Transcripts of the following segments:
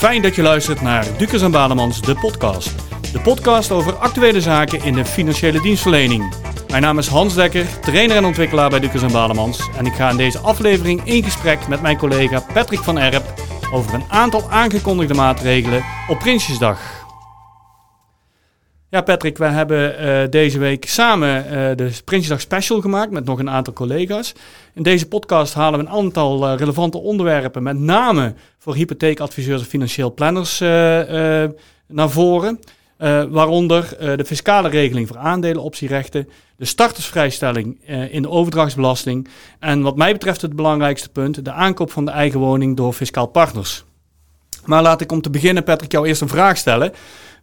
Fijn dat je luistert naar Dukers en Bademans, de podcast. De podcast over actuele zaken in de financiële dienstverlening. Mijn naam is Hans Dekker, trainer en ontwikkelaar bij Dukers en Bademans. En ik ga in deze aflevering in gesprek met mijn collega Patrick van Erp over een aantal aangekondigde maatregelen op Prinsjesdag. Ja, Patrick, we hebben uh, deze week samen uh, de Prinsjesdag Special gemaakt met nog een aantal collega's. In deze podcast halen we een aantal uh, relevante onderwerpen, met name voor hypotheekadviseurs en financieel planners, naar voren. waaronder de fiscale regeling voor aandelenoptierechten, de startersvrijstelling in de overdrachtsbelasting en wat mij betreft het belangrijkste punt, de aankoop van de eigen woning door fiscaal partners. Maar laat ik om te beginnen, Patrick, jou eerst een vraag stellen.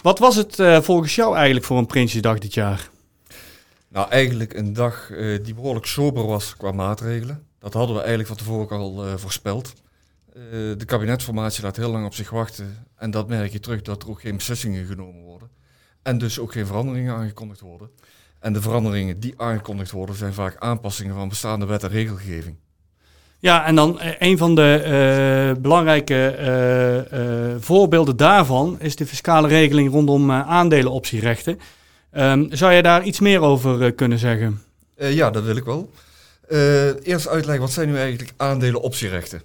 Wat was het uh, volgens jou eigenlijk voor een Prinsjesdag dit jaar? Nou, eigenlijk een dag uh, die behoorlijk sober was qua maatregelen. Dat hadden we eigenlijk van tevoren al uh, voorspeld. de kabinetformatie laat heel lang op zich wachten. En dat merk je terug dat er ook geen beslissingen genomen worden. En dus ook geen veranderingen aangekondigd worden. En de veranderingen die aangekondigd worden zijn vaak aanpassingen van bestaande wet en regelgeving. Ja, en dan uh, een van de uh, belangrijke uh, voorbeelden daarvan is de fiscale regeling rondom aandelenoptierechten. Um, zou je daar iets meer over kunnen zeggen? ja, dat wil ik wel. eerst uitleggen, wat zijn nu eigenlijk aandelenoptierechten?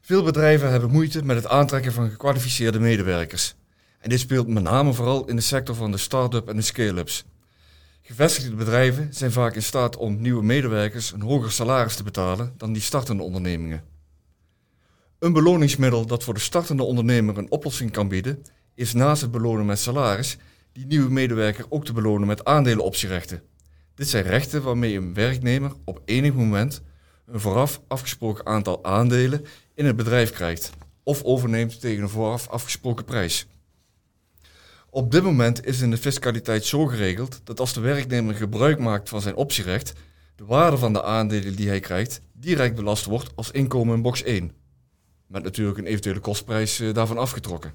Veel bedrijven hebben moeite met het aantrekken van gekwalificeerde medewerkers. En dit speelt met name vooral in de sector van de start-up en de scale-ups. Gevestigde bedrijven zijn vaak in staat om nieuwe medewerkers een hoger salaris te betalen dan die startende ondernemingen. Een beloningsmiddel dat voor de startende ondernemer een oplossing kan bieden, is naast het belonen met salaris, die nieuwe medewerker ook te belonen met aandelenoptierechten. Dit zijn rechten waarmee een werknemer op enig moment een vooraf afgesproken aantal aandelen in het bedrijf krijgt of overneemt tegen een vooraf afgesproken prijs. Op dit moment is in de fiscaliteit zo geregeld dat als de werknemer gebruik maakt van zijn optierecht, de waarde van de aandelen die hij krijgt direct belast wordt als inkomen in box 1. Met natuurlijk een eventuele kostprijs eh, daarvan afgetrokken.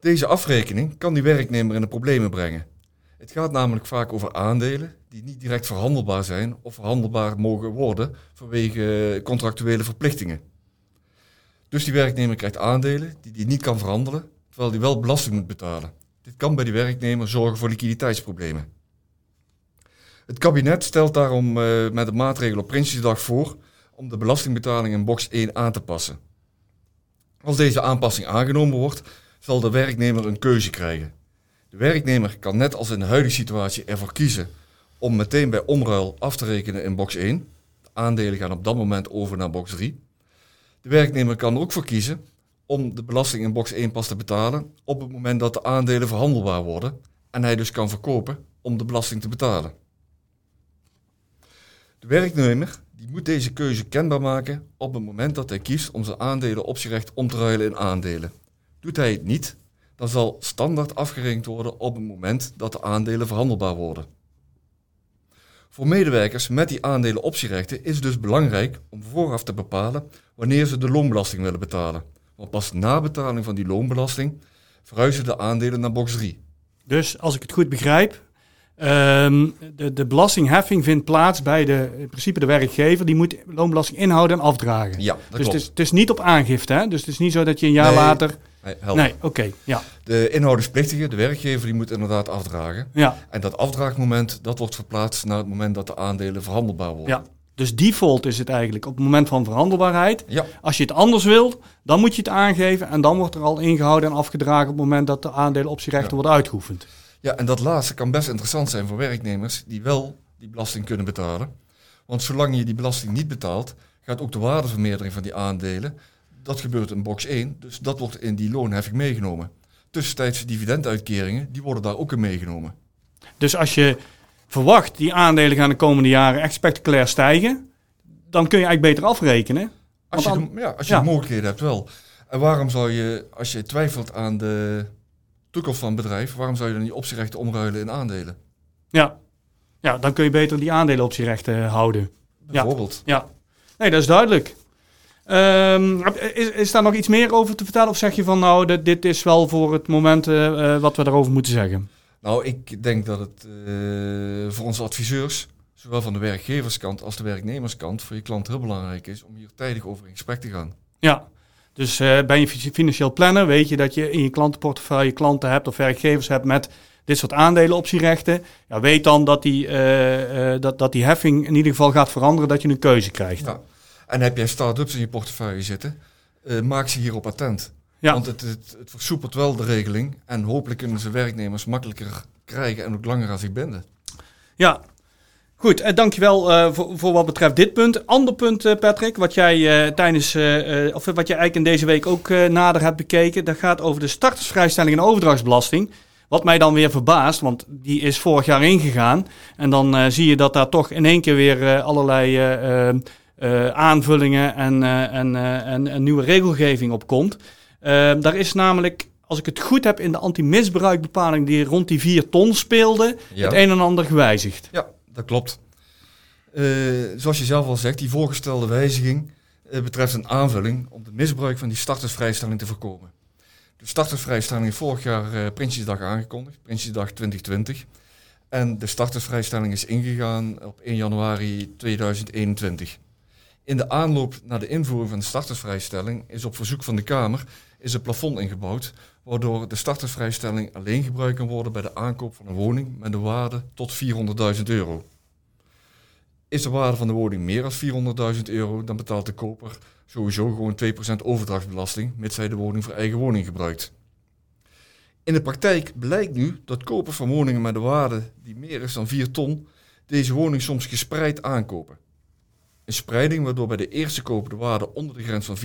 Deze afrekening kan die werknemer in de problemen brengen. Het gaat namelijk vaak over aandelen die niet direct verhandelbaar zijn of verhandelbaar mogen worden vanwege contractuele verplichtingen. Dus die werknemer krijgt aandelen die hij niet kan verhandelen terwijl hij wel belasting moet betalen. Dit kan bij die werknemer zorgen voor liquiditeitsproblemen. Het kabinet stelt daarom uh, met de maatregel op Prinsjesdag voor om de belastingbetaling in box 1 aan te passen. Als deze aanpassing aangenomen wordt, zal de werknemer een keuze krijgen. De werknemer kan net als in de huidige situatie ervoor kiezen om meteen bij omruil af te rekenen in box 1. De aandelen gaan op dat moment over naar box 3. De werknemer kan er ook voor kiezen om de belasting in box 1 pas te betalen op het moment dat de aandelen verhandelbaar worden en hij dus kan verkopen om de belasting te betalen. De werknemer die moet deze keuze kenbaar maken op het moment dat hij kiest om zijn aandelen optierecht om te ruilen in aandelen. Doet hij het niet, dan zal standaard afgerekend worden op het moment dat de aandelen verhandelbaar worden. Voor medewerkers met die aandelen optierechten is het dus belangrijk om vooraf te bepalen wanneer ze de loonbelasting willen betalen. Want pas na betaling van die loonbelasting verhuizen de aandelen naar box 3. Dus als ik het goed begrijp, um, de, de belastingheffing vindt plaats bij de, in principe de werkgever. Die moet loonbelasting inhouden en afdragen. Ja, dat dus klopt. Het is, het is niet op aangifte, hè? Dus het is niet zo dat je een jaar nee, later... Nee, nee oké, ja. De inhoudersplictige, de werkgever, die moet inderdaad afdragen. Ja. En dat afdraagmoment, dat wordt verplaatst naar het moment dat de aandelen verhandelbaar worden. Ja. Dus default is het eigenlijk op het moment van verhandelbaarheid. Ja. Als je het anders wilt, dan moet je het aangeven en dan wordt er al ingehouden en afgedragen op het moment dat de aandelen optierechten ja. worden uitgeoefend. Ja, en dat laatste kan best interessant zijn voor werknemers die wel die belasting kunnen betalen. Want zolang je die belasting niet betaalt, gaat ook de waardevermeerdering van die aandelen, dat gebeurt in box 1, dus dat wordt in die loonheffing meegenomen. Tussentijdse dividenduitkeringen, die worden daar ook in meegenomen. Dus als je verwacht die aandelen gaan de komende jaren echt spectaculair stijgen, dan kun je eigenlijk beter afrekenen. Als je, de, ja, als je ja. de mogelijkheden hebt wel. En waarom zou je, als je twijfelt aan de toekomst van een bedrijf, waarom zou je dan die optierechten omruilen in aandelen? Ja. ja, dan kun je beter die aandelenoptierechten houden. Bijvoorbeeld. Ja. ja. Nee, dat is duidelijk. Um, is, is daar nog iets meer over te vertellen? Of zeg je van nou, dit, dit is wel voor het moment uh, wat we daarover moeten zeggen? Nou, ik denk dat het uh, voor onze adviseurs, zowel van de werkgeverskant als de werknemerskant, voor je klant heel belangrijk is om hier tijdig over in gesprek te gaan. Ja, Dus uh, ben je financieel planner, weet je dat je in je klantenportefeuille klanten hebt of werkgevers hebt met dit soort aandelenoptierechten. Ja, weet dan dat die, uh, uh, dat, dat die heffing in ieder geval gaat veranderen, dat je een keuze krijgt. Ja. En heb jij start-ups in je portefeuille zitten, maak ze hierop attent. Ja. Want het, het, het versoepelt wel de regeling en hopelijk kunnen ze werknemers makkelijker krijgen en ook langer aan zich binden. Ja, Goed, uh, dankjewel uh, voor, voor wat betreft dit punt. Ander punt, uh, Patrick, wat jij tijdens, of wat jij eigenlijk in deze week ook nader hebt bekeken, dat gaat over de startersvrijstelling en overdrachtsbelasting. Wat mij dan weer verbaast, want die is vorig jaar ingegaan. En dan zie je dat daar toch in één keer weer allerlei aanvullingen en, en, en, en, nieuwe regelgeving op komt. Daar is namelijk als ik het goed heb, in de anti-misbruikbepaling die rond die 4 ton speelde, het een en ander gewijzigd. Ja, dat klopt. Uh, zoals je zelf al zegt, die voorgestelde wijziging uh, betreft een aanvulling om het misbruik van die startersvrijstelling te voorkomen. De startersvrijstelling is vorig jaar uh, Prinsjesdag aangekondigd, Prinsjesdag 2020. En de startersvrijstelling is ingegaan op 1 januari 2021. In de aanloop naar de invoering van de startersvrijstelling is op verzoek van de Kamer is een plafond ingebouwd, waardoor de startersvrijstelling alleen gebruikt kan worden bij de aankoop van een woning met een waarde tot 400.000 euro. Is de waarde van de woning meer dan 400.000 euro, dan betaalt de koper sowieso gewoon 2% overdrachtsbelasting, mits hij de woning voor eigen woning gebruikt. In de praktijk blijkt nu dat kopers van woningen met een waarde die meer is dan 4 ton deze woning soms gespreid aankopen. Een spreiding waardoor bij de eerste koop de waarde onder de grens van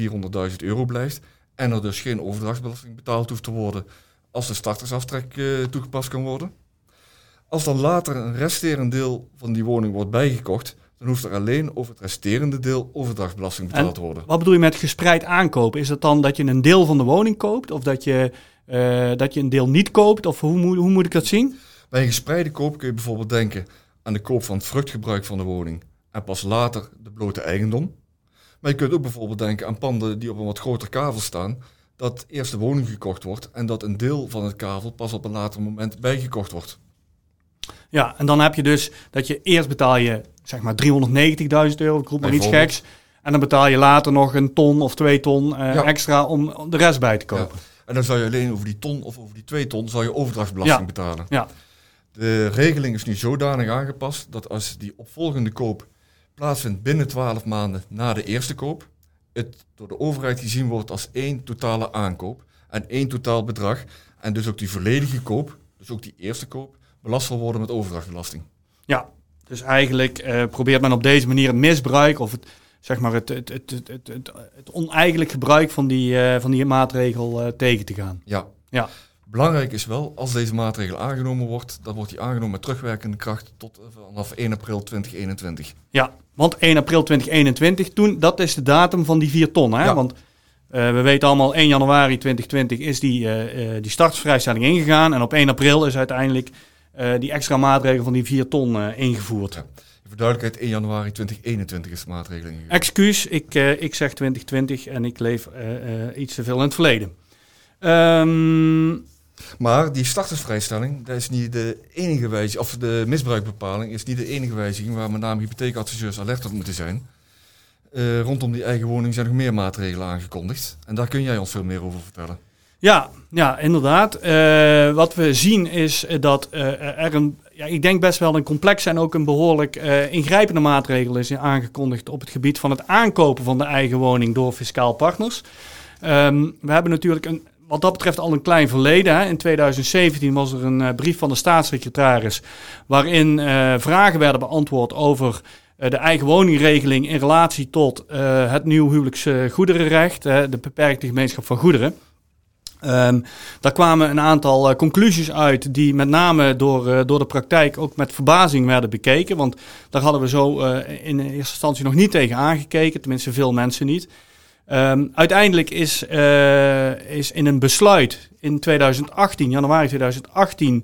400.000 euro blijft en er dus geen overdrachtsbelasting betaald hoeft te worden als de startersaftrek uh, toegepast kan worden. Als dan later een resterend deel van die woning wordt bijgekocht, dan hoeft er alleen over het resterende deel overdrachtsbelasting betaald te worden. Wat bedoel je met gespreid aankopen? Is dat dan dat je een deel van de woning koopt of dat je, uh, dat je een deel niet koopt? Of hoe, moet, hoe moet ik dat zien? Bij een gespreide koop kun je bijvoorbeeld denken aan de koop van het vruchtgebruik van de woning en pas later de blote eigendom. Maar je kunt ook bijvoorbeeld denken aan panden die op een wat groter kavel staan. Dat eerst de woning gekocht wordt en dat een deel van het kavel pas op een later moment bijgekocht wordt. Ja, en dan heb je dus dat je eerst betaal je zeg maar 390.000 euro, ik roep maar iets geks. En dan betaal je later nog een ton of twee ton uh, extra om de rest bij te kopen. Ja. En dan zou je alleen over die ton of over die twee ton zou je overdrachtsbelasting betalen. Ja. De regeling is nu zodanig aangepast dat als die opvolgende koop plaatsvindt binnen 12 maanden na de eerste koop, het door de overheid gezien wordt als één totale aankoop en één totaal bedrag. En dus ook die volledige koop, dus ook die eerste koop, belast zal worden met overdrachtbelasting. Ja, dus eigenlijk eh, probeert men op deze manier het misbruik of het, zeg maar het, het, het, het, het, het oneigenlijk gebruik van die, uh, van die maatregel uh, tegen te gaan. Ja. ja. Belangrijk is wel, als deze maatregel aangenomen wordt, dan wordt die aangenomen met terugwerkende kracht tot vanaf 1 april 2021. Ja, want 1 april 2021, toen, dat is de datum van die 4 ton. Hè? Ja. Want uh, we weten allemaal, 1 januari 2020 is die, uh, die startvrijstelling ingegaan. En op 1 april is uiteindelijk die extra maatregel van die 4 ton ingevoerd. Ja. Voor duidelijkheid, 1 januari 2021 is de maatregel ingegaan. Excuus, ik, ik zeg 2020 en ik leef iets te veel in het verleden. Um, maar die startersvrijstelling, dat is niet de enige wijziging, of de misbruikbepaling is niet de enige wijziging waar met name hypotheekadviseurs alert op moeten zijn. Uh, rondom die eigen woning zijn nog meer maatregelen aangekondigd. En daar kun jij ons veel meer over vertellen. Ja, ja inderdaad. Uh, wat we zien is dat uh, er een, ja, ik denk best wel een complexe en ook een behoorlijk ingrijpende maatregel is aangekondigd op het gebied van het aankopen van de eigen woning door fiscaal partners. Um, we hebben natuurlijk een wat dat betreft al een klein verleden. Hè. In 2017 was er een uh, brief van de staatssecretaris waarin uh, vragen werden beantwoord over uh, de eigen woningregeling in relatie tot het nieuw huwelijksgoederenrecht, de beperkte gemeenschap van goederen. Um, daar kwamen een aantal conclusies uit die met name door, door de praktijk ook met verbazing werden bekeken. Want daar hadden we zo in eerste instantie nog niet tegen aangekeken, tenminste veel mensen niet. Um, uiteindelijk is, uh, is in een besluit in 2018, januari 2018, um,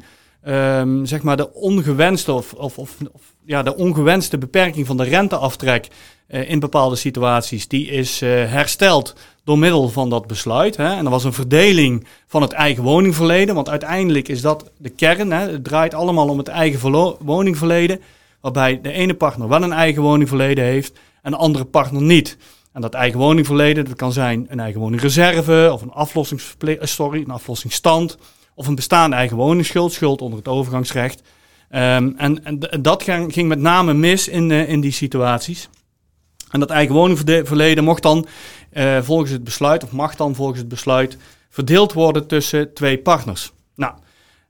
ehm, zeg maar de ongewenste of, of, of, ja, de ongewenste beperking van de renteaftrek uh, in bepaalde situaties, die is uh, hersteld door middel van dat besluit. Hè. En er was een verdeling van het eigen woningverleden, want uiteindelijk is dat de kern. Hè. Het draait allemaal om het eigen woningverleden, waarbij de ene partner wel een eigen woningverleden heeft en de andere partner niet. En dat eigenwoningverleden, dat kan zijn een eigenwoningreserve of een, eh, een aflossingsstand of een bestaande eigenwoningsschuld, schuld onder het overgangsrecht. Ehm, en, dat ging, ging met name mis in, eh, in die situaties. En dat eigenwoningverleden mocht dan eh, volgens het besluit, of mag dan volgens het besluit, verdeeld worden tussen twee partners. Nou,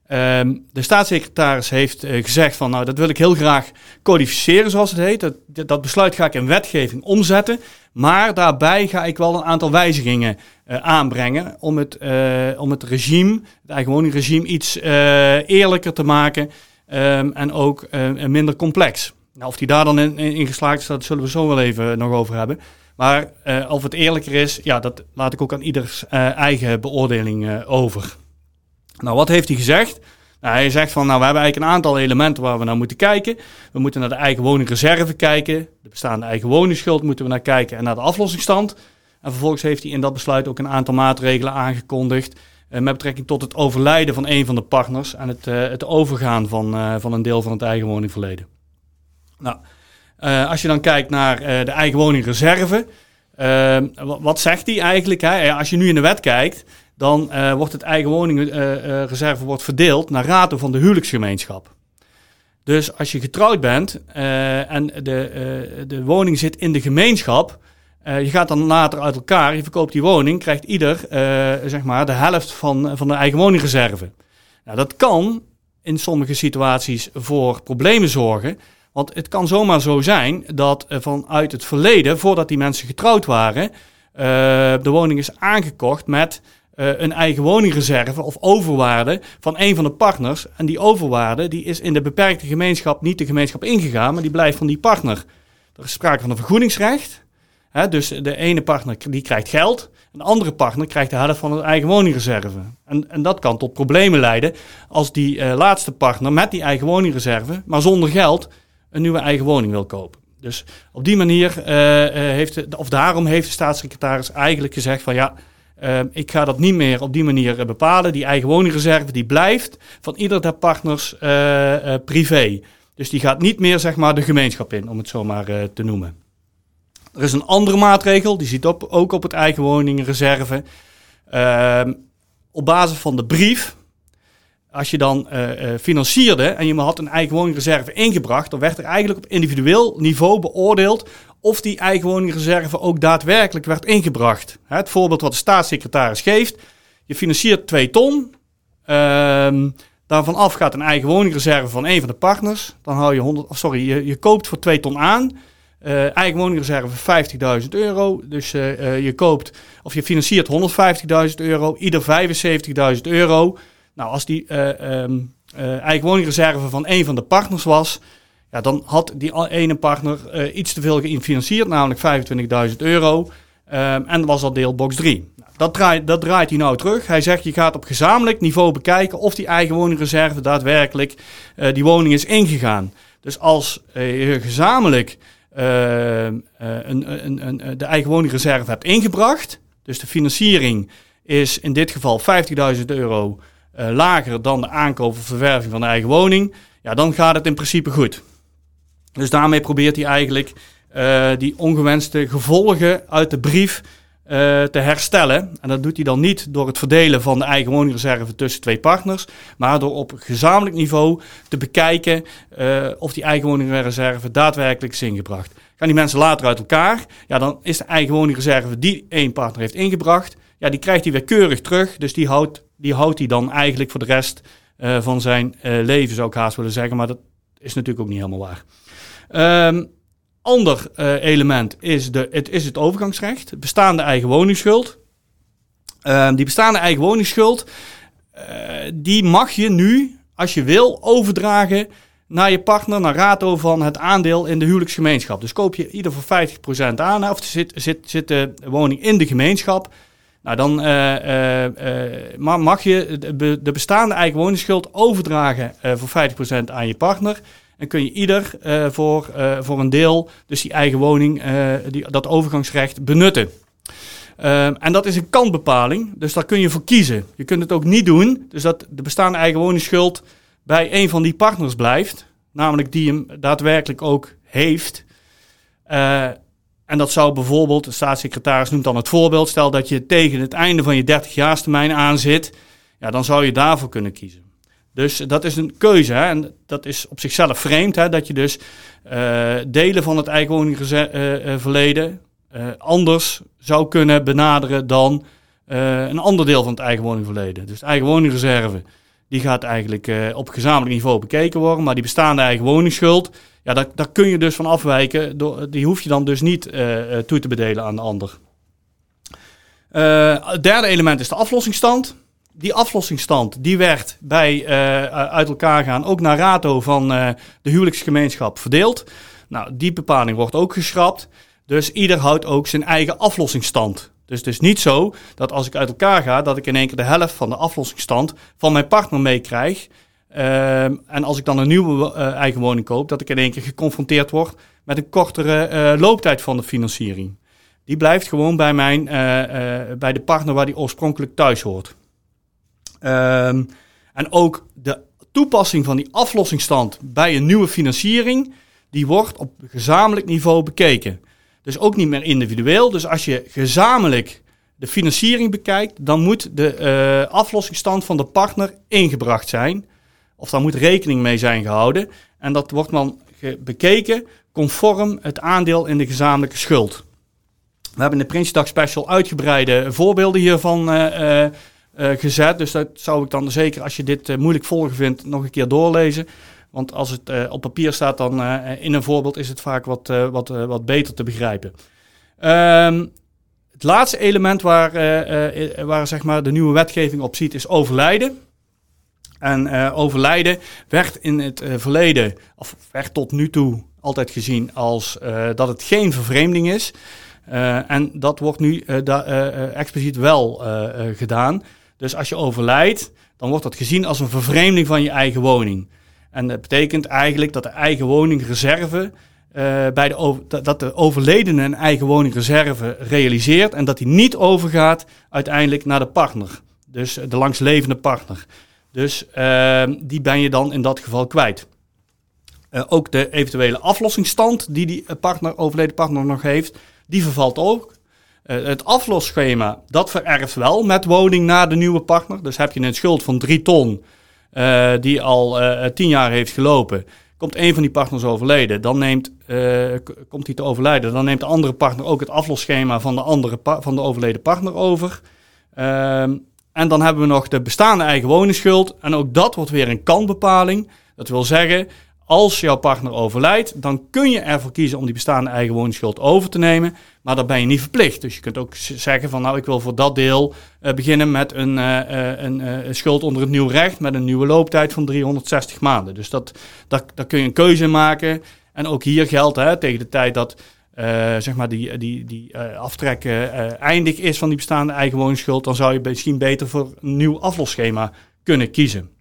ehm, de staatssecretaris heeft gezegd van, nou, dat wil ik heel graag codificeren, zoals het heet. Dat, dat besluit ga ik in wetgeving omzetten. Maar daarbij ga ik wel een aantal wijzigingen eh, aanbrengen om het, eh, om het regime, het eigenwoningregime, iets eh, eerlijker te maken ehm, en ook minder complex. Nou, of die daar dan in, geslaagd is, dat zullen we zo wel even nog over hebben. Maar of het eerlijker is, ja, dat laat ik ook aan ieders eigen beoordeling over. Nou, wat heeft hij gezegd? Nou, hij zegt van, nou, we hebben eigenlijk een aantal elementen waar we naar moeten kijken. We moeten naar de eigen woningreserve kijken. De bestaande eigen woningsschuld moeten we naar kijken. En naar de aflossingsstand. En vervolgens heeft hij in dat besluit ook een aantal maatregelen aangekondigd. eh, met betrekking tot het overlijden van een van de partners. En het, eh, het overgaan van, eh, van een deel van het eigen woningverleden. Nou, als je dan kijkt naar de eigen woningreserve. wat, wat zegt die eigenlijk? Hè? Als je nu in de wet kijkt, dan eh, wordt het eigen woningreserve wordt verdeeld naar rato van de huwelijksgemeenschap. Dus als je getrouwd bent eh, en de, eh, de woning zit in de gemeenschap, eh, je gaat dan later uit elkaar, je verkoopt die woning, krijgt ieder eh, zeg maar de helft van, van de eigen woningreserve. Nou, dat kan in sommige situaties voor problemen zorgen. Want het kan zomaar zo zijn dat eh, vanuit het verleden, voordat die mensen getrouwd waren, eh, de woning is aangekocht met eh, een eigen woningreserve of overwaarde van een van de partners. En die overwaarde die is in de beperkte gemeenschap niet de gemeenschap ingegaan, maar die blijft van die partner. Er is sprake van een vergoedingsrecht. Hè, dus de ene partner die krijgt geld, een andere partner krijgt de helft van een eigen woningreserve. En, en dat kan tot problemen leiden als die eh, laatste partner met die eigen woningreserve, maar zonder geld, een nieuwe eigen woning wil kopen. Dus op die manier eh, heeft, de, of daarom heeft de staatssecretaris eigenlijk gezegd van ja, uh, ik ga dat niet meer op die manier uh, bepalen. Die eigen woningreserve die blijft van ieder der partners uh, privé. Dus die gaat niet meer zeg maar de gemeenschap in, om het zo maar te noemen. Er is een andere maatregel, die ziet op, ook op het eigen woningreserve. Ehm, op basis van de brief als je dan financierde en je had een eigen woningreserve ingebracht, dan werd er eigenlijk op individueel niveau beoordeeld of die eigen woningreserve ook daadwerkelijk werd ingebracht. Het voorbeeld wat de staatssecretaris geeft, je financiert 2 ton, uh, daarvan af gaat een eigen woningreserve van een van de partners, dan hou je 100, of sorry, je, je koopt voor 2 ton aan, uh, eigen woningreserve 50.000 euro, dus je koopt of je financiert 150.000 euro, ieder 75.000 euro. Nou, als die um, eigen woningreserve van een van de partners was, dan had die ene partner uh, iets te veel gefinancierd, namelijk 25.000 euro. Um, en was dat deel box 3. Nou, dat, draait, dat draait hij nou terug. Hij zegt, je gaat op gezamenlijk niveau bekijken of die eigen woningreserve daadwerkelijk uh, die woning is ingegaan. Dus als je gezamenlijk uh, een, een, een, de eigen woningreserve hebt ingebracht, dus de financiering is in dit geval 50.000 euro lager dan de aankoop of verwerving van de eigen woning, ja, dan gaat het in principe goed. Dus daarmee probeert hij eigenlijk uh, die ongewenste gevolgen uit de brief uh, te herstellen. En dat doet hij dan niet door het verdelen van de eigen woningreserve tussen twee partners, maar door op gezamenlijk niveau te bekijken of die eigen woningreserve daadwerkelijk is ingebracht. Gaan die mensen later uit elkaar, ja, dan is de eigen woningreserve die één partner heeft ingebracht, ja, die krijgt hij weer keurig terug. Dus die houdt, die houdt hij dan eigenlijk voor de rest van zijn leven, zou ik haast willen zeggen. Maar dat is natuurlijk ook niet helemaal waar. Um, ander uh, element is, de, het, is het overgangsrecht. Bestaande eigen woningsschuld. Um, die bestaande eigen woningsschuld, die mag je nu, als je wil, overdragen naar je partner, naar rato van het aandeel in de huwelijksgemeenschap. Dus koop je ieder voor 50% aan, of zit, zit, zit de woning in de gemeenschap. Nou, dan uh, mag je de bestaande eigen woningsschuld overdragen voor 50% aan je partner. En kun je ieder voor, voor een deel, dus die eigen woning, die, dat overgangsrecht benutten. en dat is een kantbepaling, dus daar kun je voor kiezen. Je kunt het ook niet doen, dus dat de bestaande eigen woningsschuld bij een van die partners blijft, namelijk die hem daadwerkelijk ook heeft. En dat zou bijvoorbeeld, de staatssecretaris noemt dan het voorbeeld, stel dat je tegen het einde van je 30-jaarstermijn aan zit, ja, dan zou je daarvoor kunnen kiezen. Dus dat is een keuze. Hè? En dat is op zichzelf vreemd. Hè? Dat je dus uh, delen van het eigen woningverleden uh, anders zou kunnen benaderen dan een ander deel van het eigen woningverleden. Dus de eigen woningreserve die gaat eigenlijk op gezamenlijk niveau bekeken worden. Maar die bestaande eigen woningsschuld, ja, daar, daar kun je dus van afwijken. Door, die hoef je dan dus niet toe te bedelen aan de ander. het derde element is de aflossingsstand die aflossingsstand die werd bij uh, uit elkaar gaan ook naar rato van uh, de huwelijksgemeenschap verdeeld. Nou, die bepaling wordt ook geschrapt. Dus ieder houdt ook zijn eigen aflossingsstand. Dus het is niet zo dat als ik uit elkaar ga, dat ik in één keer de helft van de aflossingsstand van mijn partner meekrijg. Uh, en als ik dan een nieuwe eigen woning koop, dat ik in één keer geconfronteerd word met een kortere looptijd van de financiering. Die blijft gewoon bij, mijn, bij de partner waar die oorspronkelijk thuis hoort. Um, en ook de toepassing van die aflossingsstand bij een nieuwe financiering, die wordt op gezamenlijk niveau bekeken. Dus ook niet meer individueel. Dus als je gezamenlijk de financiering bekijkt, dan moet de uh, aflossingsstand van de partner ingebracht zijn. Of daar moet rekening mee zijn gehouden. En dat wordt dan bekeken conform het aandeel in de gezamenlijke schuld. We hebben in de Prinsdag Special uitgebreide voorbeelden hiervan uh, gezet. Dus dat zou ik dan zeker, als je dit uh, moeilijk volgen vindt, nog een keer doorlezen. Want als het uh, op papier staat, dan in een voorbeeld is het vaak wat, wat, wat beter te begrijpen. Um, het laatste element waar, waar zeg maar de nieuwe wetgeving op ziet, is overlijden. En overlijden werd in het verleden, of werd tot nu toe altijd gezien als dat het geen vervreemding is. en dat wordt nu expliciet wel gedaan. Dus als je overlijdt, dan wordt dat gezien als een vervreemding van je eigen woning. En dat betekent eigenlijk dat de eigen woningreserve uh, bij de dat de overledene een eigen woningreserve realiseert en dat die niet overgaat uiteindelijk naar de partner. Dus de langslevende partner. Dus uh, die ben je dan in dat geval kwijt. Uh, ook de eventuele aflossingsstand die die partner, overleden partner nog heeft, die vervalt ook. Uh, het aflosschema, dat vererft wel met woning naar de nieuwe partner. Dus heb je een schuld van 3 ton, uh, die al uh, eh, 10 jaar heeft gelopen. Komt een van die partners overleden, dan neemt, komt hij te overlijden, dan neemt de andere partner ook het aflosschema van de, andere van de overleden partner over. Ehm, en dan hebben we nog de bestaande eigen woningsschuld. En ook dat wordt weer een kanbepaling. Dat wil zeggen, als jouw partner overlijdt, dan kun je ervoor kiezen om die bestaande eigen woningsschuld over te nemen. Maar daar ben je niet verplicht. Dus je kunt ook zeggen van nou, ik wil voor dat deel uh, beginnen met een, uh, een schuld onder het nieuw recht met een nieuwe looptijd van 360 maanden. Dus dat, dat, daar kun je een keuze maken. En ook hier geldt hè, tegen de tijd dat zeg maar die, die, die aftrek eindig is van die bestaande eigen woningsschuld, dan zou je misschien beter voor een nieuw aflosschema kunnen kiezen.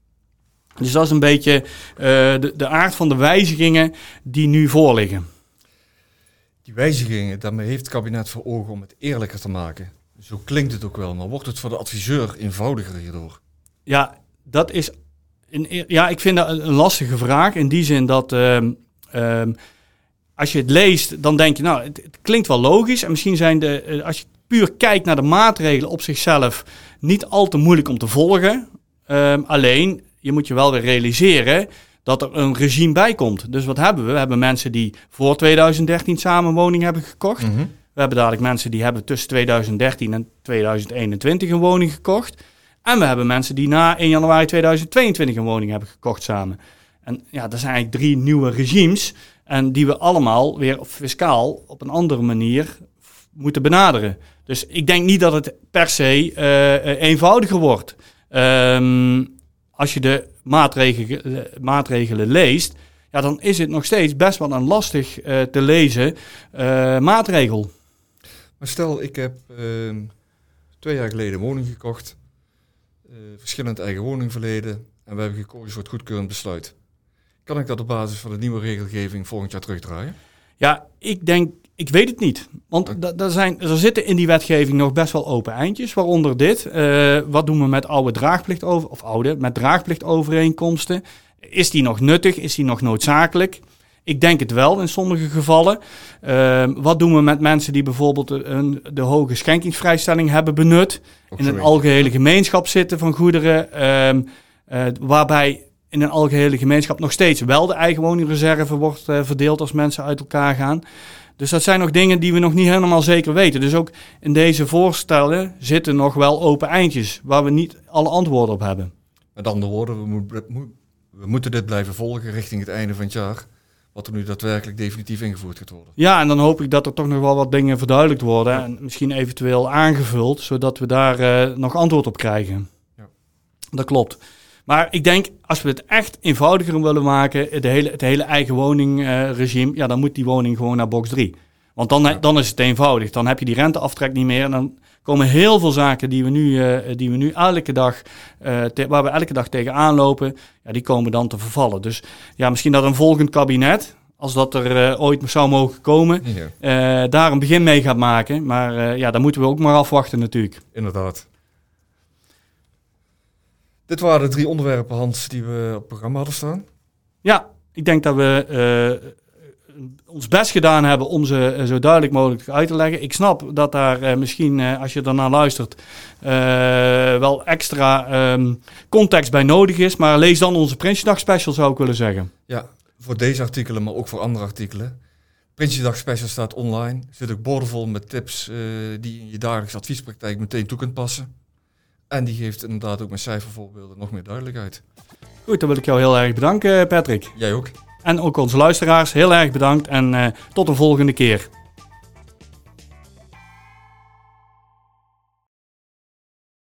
Dus dat is een beetje de, de aard van de wijzigingen die nu voorliggen die wijzigingen, daarmee heeft het kabinet voor ogen om het eerlijker te maken. Zo klinkt het ook wel, maar wordt het voor de adviseur eenvoudiger hierdoor? Ja, dat is een, ja, ik vind dat een lastige vraag in die zin dat uh, uh, als je het leest, dan denk je, nou, het, het, klinkt wel logisch. En misschien zijn de, eh, als je puur kijkt naar de maatregelen op zichzelf, niet al te moeilijk om te volgen. Uh, alleen, je moet je wel weer realiseren dat er een regime bij komt. Dus wat hebben we? We hebben mensen die voor 2013 samen een woning hebben gekocht. Mhm. We hebben dadelijk mensen die hebben tussen 2013 en 2021 een woning gekocht. En we hebben mensen die na 1 januari 2022 een woning hebben gekocht samen. En ja, dat zijn eigenlijk drie nieuwe regimes. En die we allemaal weer fiscaal op een andere manier moeten benaderen. Dus ik denk niet dat het per se uh, eenvoudiger wordt. Um, als je de maatregelen, maatregelen leest, ja, dan is het nog steeds best wel een lastig uh, te lezen uh, maatregel. Maar stel, ik heb uh, twee jaar geleden een woning gekocht, eh, verschillend eigen woningverleden, en we hebben gekozen voor het goedkeurend besluit. Kan ik dat op basis van de nieuwe regelgeving volgend jaar terugdraaien? Ja, ik denk ik weet het niet. Want er, zijn, er zitten in die wetgeving nog best wel open eindjes. Waaronder dit. Uh, wat doen we met oude draagplicht over, of oude, met draagplichtovereenkomsten? Is die nog nuttig? Is die nog noodzakelijk? Ik denk het wel in sommige gevallen. Ehm, wat doen we met mensen die bijvoorbeeld een, de hoge schenkingsvrijstelling hebben benut? In een algehele gemeenschap zitten van goederen. ehm, eh, waarbij in een algehele gemeenschap nog steeds wel de eigen woningreserve wordt eh, verdeeld als mensen uit elkaar gaan. Dus dat zijn nog dingen die we nog niet helemaal zeker weten. Dus ook in deze voorstellen zitten nog wel open eindjes waar we niet alle antwoorden op hebben. Met andere woorden, we, moet- mo- we moeten dit blijven volgen richting het einde van het jaar. Wat er nu daadwerkelijk definitief ingevoerd gaat worden. Ja, en dan hoop ik dat er toch nog wel wat dingen verduidelijkt worden en misschien eventueel aangevuld, zodat we daar eh, nog antwoord op krijgen. Ja. Dat klopt. Maar ik denk, als we het echt eenvoudiger willen maken, het hele, het hele eigen woningregime, ja, dan moet die woning gewoon naar box 3. Want dan, Ja. dan is het eenvoudig. Dan heb je die renteaftrek niet meer. En dan komen heel veel zaken die we nu, eh, die we nu elke dag, eh, te- waar we elke dag tegenaan lopen, ja, die komen dan te vervallen. Dus ja, misschien dat een volgend kabinet, als dat er eh, ooit zou mogen komen, Ja, daar een begin mee gaat maken. Maar ja, dan moeten we ook maar afwachten natuurlijk. inderdaad. Dit waren de drie onderwerpen, Hans, die we op het programma hadden staan. Ja, ik denk dat we eh, ons best gedaan hebben om ze eh, zo duidelijk mogelijk uit te leggen. Ik snap dat daar eh, misschien, als je ernaar luistert, wel extra ehm, context bij nodig is. Maar lees dan onze Prinsjesdag special, zou ik willen zeggen. Ja, voor deze artikelen, maar ook voor andere artikelen. Prinsjesdag Special staat online. Er zit ook boordevol met tips die je in je dagelijkse adviespraktijk meteen toe kunt passen. En die geeft inderdaad ook met cijfervoorbeelden nog meer duidelijkheid. Goed, dan wil ik jou heel erg bedanken, Patrick. Jij ook. En ook onze luisteraars, heel erg bedankt en eh, tot de volgende keer.